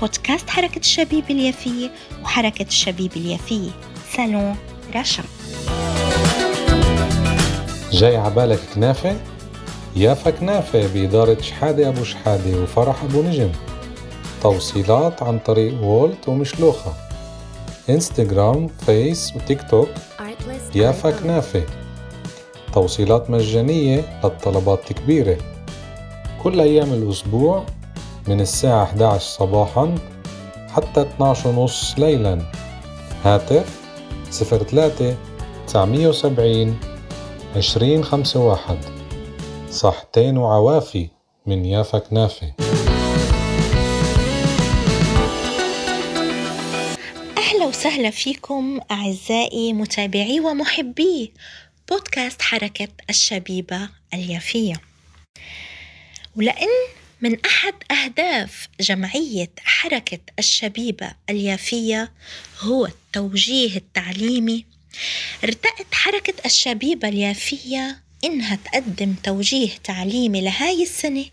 بودكاست حركة الشبيبة اليافية وحركة الشبيبة اليافية صالون رشا جاي عبالك كنافة؟ يافا كنافة بإدارة شحادة أبو شحادة وفرح أبو نجم. توصيلات عن طريق وولت ومشلوحة. إنستغرام فيس وتيك توك يافا كنافة. توصيلات مجانية للطلبات الكبيرة. كل أيام الأسبوع من الساعة 11 صباحا حتى 12 ونص ليلا. هاتف 03 970 2051 صحتين وعوافي من يافا كنافة. أهلا وسهلا فيكم أعزائي متابعي ومحبي بودكاست حركة الشبيبة اليافية. ولأن من أحد أهداف جمعية حركة الشبيبة اليافية هو التوجيه التعليمي. ارتأت حركة الشبيبة اليافية إنها تقدم توجيه تعليمي لهاي السنة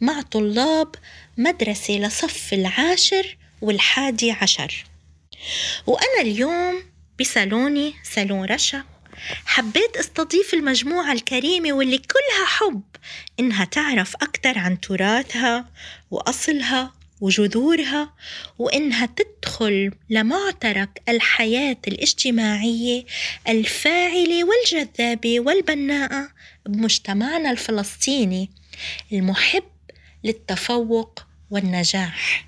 مع طلاب مدرسة لصف العاشر والحادي عشر. وأنا اليوم بصالوني صالون رشا. حبيت أستضيف المجموعة الكريمة واللي كلها حب إنها تعرف أكتر عن تراثها وأصلها وجذورها وإنها تدخل لمعترك الحياة الاجتماعية الفاعلة والجذابة والبناءة بمجتمعنا الفلسطيني المحب للتفوق والنجاح.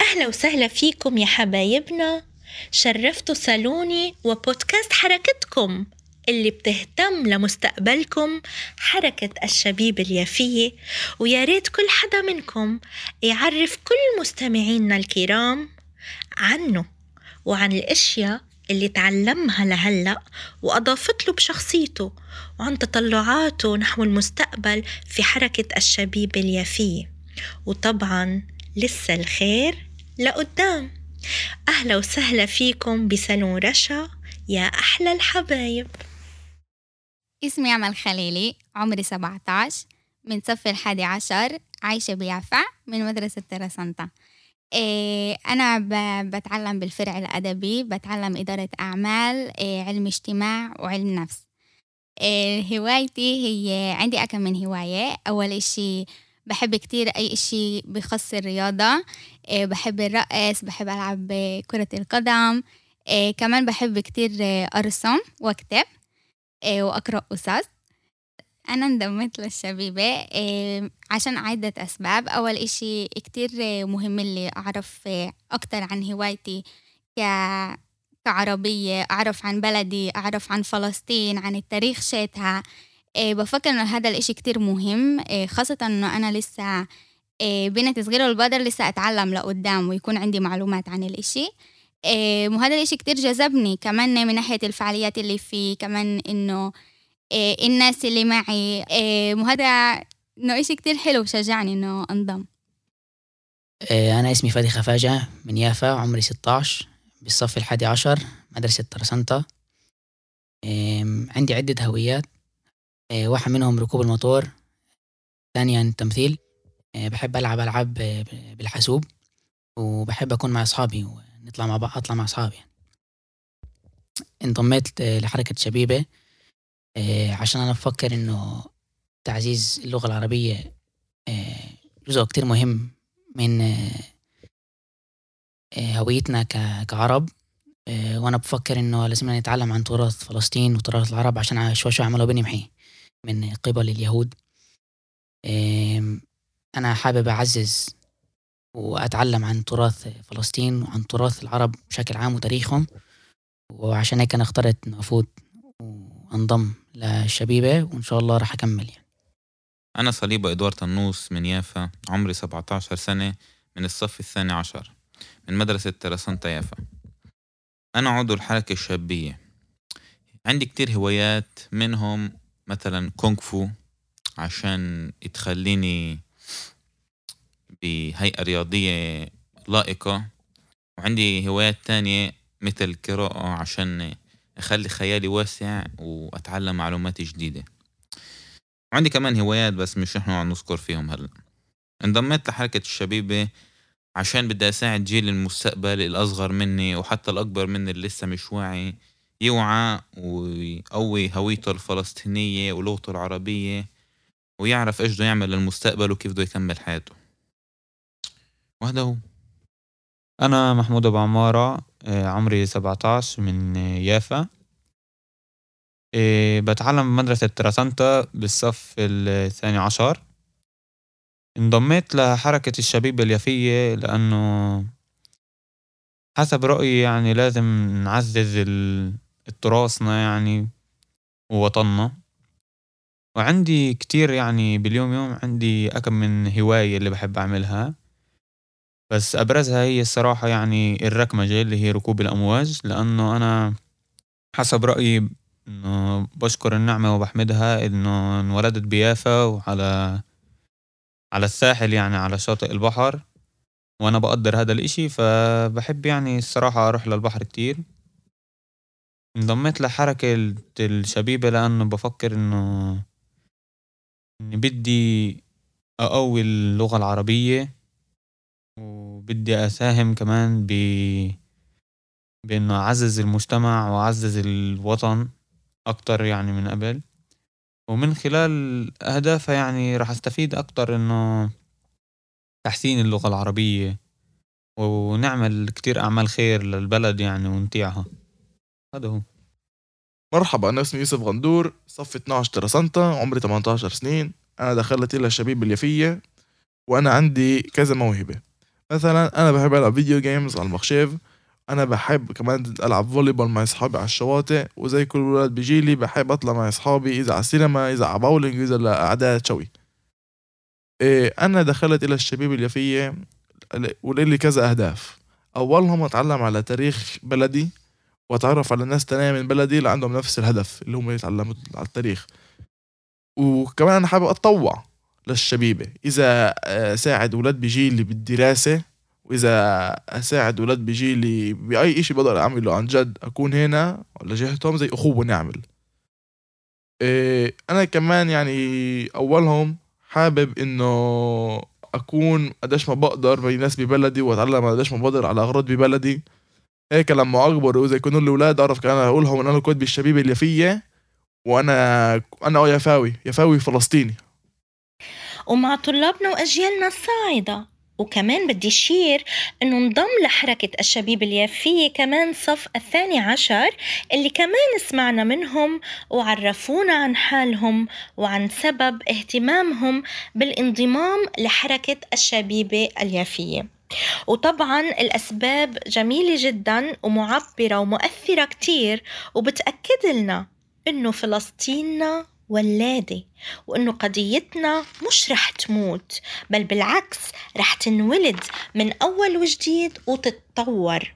أهلا وسهلا فيكم يا حبايبنا. شرفتوا صالوني وبودكاست حركتكم اللي بتهتم لمستقبلكم حركة الشبيب اليافية. ويا ريت كل حدا منكم يعرف كل مستمعينا الكرام عنه وعن الأشياء اللي تعلمها لهلأ وأضافت له بشخصيته وعن تطلعاته نحو المستقبل في حركة الشبيب اليافية. وطبعا لسه الخير لقدام. أهلا وسهلا فيكم بسالون رشا يا أحلى الحبايب. اسمي أمل خليلي عمري 17 من صف الحادي عشر عايشة بيافع من مدرسة ترسانتا إيه أنا بتعلم بالفرع الأدبي بتعلم إدارة أعمال إيه علم اجتماع وعلم نفس. إيه هوايتي هي عندي أكم من هواية. أول إشي بحب كتير أي إشي بخص الرياضة. إيه بحب الرقص بحب ألعب كرة القدم. إيه كمان بحب كتير أرسم وأكتب. إيه وأقرأ قصص. أنا انضميت للشبيبة. عشان عدة أسباب. أول إشي كتير مهم اللي أعرف أكتر عن هوايتي ك كعربية. أعرف عن بلدي أعرف عن فلسطين عن التاريخ شيتها. بفكر إنه هذا الإشي كتير مهم إيه خاصة إنه أنا لسه إيه بنت صغيرة والبقدر لسه أتعلم لقدام ويكون عندي معلومات عن الإشي. إيه وهذا الإشي كتير جذبني كمان من ناحية الفعاليات اللي فيه كمان إيه الناس اللي معي وهذا إنه إشي كتير حلو شجعني إنه أنضم. إيه أنا اسمي فادي خفاجة من يافا عمري 16 بالصف الحادي عشر مدرسة إيه عندي عدة هويات. واحد منهم ركوب الموتور ثانيا التمثيل. إيه بحب ألعب ألعاب بالحاسوب وبحب أكون مع أصحابي ونطلع مع بعض أطلع مع أصحابي. انضميت لحركة شبيبة عشان أنا بفكر إنه تعزيز اللغة العربية جزء كتير مهم من هويتنا كعرب. وأنا بفكر إنه لازم نتعلم عن تراث فلسطين وتراث العرب عشان شوي شوي عملوا بنمحي من قبل اليهود. أنا حابب أعزز وأتعلم عن تراث فلسطين وعن تراث العرب بشكل عام وتاريخهم. وعشان هيك أنا اخترت إنه أفوت وأنضم للشبيبة وإن شاء الله راح أكمل يعني. أنا صليبة إدوار طنوس من يافا عمري 17 سنة من الصف الثاني عشر من مدرسة ترسانتا يافا. أنا عضو الحركة الشابية. عندي كتير هوايات منهم مثلا كونغ فو عشان تخليني بهيئة رياضية لائقة. وعندي هوايات تانية مثل القراءة عشان أخلي خيالي واسع وأتعلم معلومات جديدة. وعندي كمان هوايات بس مش إحنا نذكر فيهم هلأ. انضميت لحركة الشبيبة عشان بدي أساعد جيل المستقبل الأصغر مني وحتى الأكبر مني اللي لسه مش واعي. يوعى ويقوي هويته الفلسطينية ولغته العربية ويعرف إيش بده يعمل للمستقبل وكيف بده يكمل حياته. وهذا هو. أنا محمود أبو عمارة آه، عمري 17 من يافا. آه، بتعلم بمدرسة تراسانتا بالصف الثاني عشر. انضميت لحركة الشبيبة اليافية لأنه حسب رأيي يعني لازم نعزز التراثنا يعني ووطننا. وعندي كتير يعني باليوم يوم عندي أكم من هواية اللي بحب أعملها. بس أبرزها هي الصراحة يعني الركمجة اللي هي ركوب الأمواج لأنه أنا حسب رأيي إنه بشكر النعمة وبحمدها إنه انولدت بيافا وعلى على الساحل يعني على شاطئ البحر وأنا بقدر هذا الإشي. فبحب يعني الصراحة أروح للبحر كتير. انضميت لحركة الشبيبة لأنه بفكر إنه إني بدي أقوي اللغة العربية وبدي أساهم كمان ب بإنه أعزز المجتمع وأعزز الوطن أكتر يعني من قبل. ومن خلال أهدافها يعني راح أستفيد أكتر إنه تحسين اللغة العربية ونعمل كتير أعمال خير للبلد يعني ونطيعها. هذا هو. مرحبا أنا اسمي يوسف غندور صف 12 ترسنتا عمري 18 سنين أنا دخلت إلى الشبيبة اليافية وأنا عندي كذا موهبة. مثلا أنا بحب ألعب video games على המחשב أنا بحب كمان ألعب volleyball مع أصحابي على الشواطئ وزي كل ولاد بيجيلي بحب أطلع مع أصحابي إذا على السينما إذا على باولينج إذا لقعدات شوي إيه أنا دخلت إلى الشبيبة اليافية ولإلي كذا أهداف. أولهم أتعلم على تاريخ بلدي وأتعرف على ناس تانية من بلدي اللي عندهم نفس الهدف اللي هم يتعلموا على التاريخ. وكمان أنا حابب أتطوع للشبيبة. إذا ساعد ولاد بجيلي بالدراسة وإذا أساعد ولاد بجيلي بأي إشي بقدر أعمله عن جد أكون هنا لجهتهم زي أخوة نعمل إيه أنا كمان يعني أولهم حابب إنه أكون قديش ما بقدر بين ناس ببلدي وأتعلم قديش ما بقدر على أغراض ببلدي. هيك لما أكبر وإذا يكونوا لي أولاد أعرف كمان أقولهم إن أنا كنت بالشبيبة اللي فيا وأنا أنا أه يفاوي يفاوي فلسطيني. ومع طلابنا وأجيالنا الصاعدة. وكمان بدي شير إنه انضم لحركة الشبيب اليافية كمان صف الثاني عشر اللي كمان سمعنا منهم وعرفونا عن حالهم وعن سبب اهتمامهم بالانضمام لحركة الشبيبة اليافية. وطبعا الأسباب جميلة جدا ومعبرة ومؤثرة كتير وبتأكد لنا إنه فلسطيننا ولادة وإنه قضيتنا مش رح تموت بل بالعكس رح تنولد من أول وجديد وتتطور.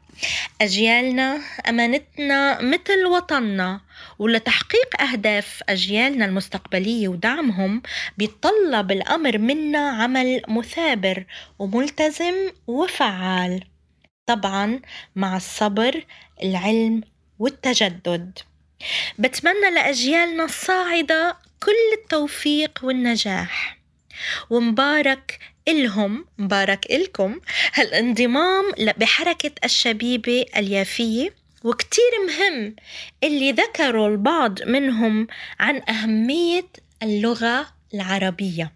أجيالنا أمانتنا مثل وطننا ولتحقيق أهداف أجيالنا المستقبلية ودعمهم بيتطلب الأمر منا عمل مثابر وملتزم وفعال. طبعا مع الصبر العلم والتجدد. بتمنى لأجيالنا الصاعدة كل التوفيق والنجاح. ومبارك إلهم مبارك إلكم هالانضمام بحركة الشبيبة اليافية وكتير مهم اللي ذكروا البعض منهم عن أهمية اللغة العربية.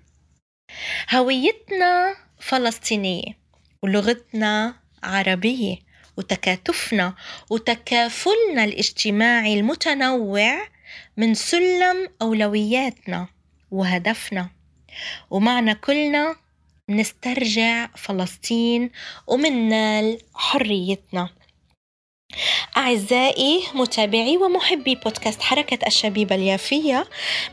هويتنا فلسطينية ولغتنا عربية. وتكاتفنا وتكافلنا الاجتماعي المتنوع من سلم أولوياتنا وهدفنا. ومعنا كلنا نسترجع فلسطين ومنال حريتنا. أعزائي متابعي ومحبي بودكاست حركة الشبيبة اليافية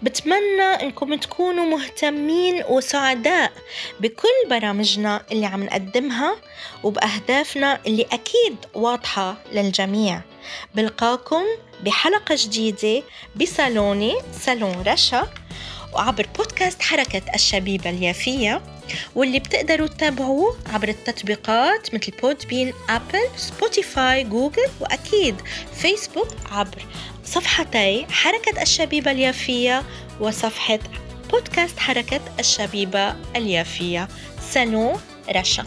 بتمنى أنكم تكونوا مهتمين وسعداء بكل برامجنا اللي عم نقدمها وبأهدافنا اللي أكيد واضحة للجميع. بلقاكم بحلقة جديدة بصالوني صالون رشا وعبر بودكاست حركة الشبيبة اليافية. واللي بتقدروا تتابعوه عبر التطبيقات مثل Podbean Apple Spotify Google وأكيد فيسبوك عبر صفحتي حركة الشبيبة اليافية وصفحة بودكاست حركة الشبيبة اليافية. صالون رشا.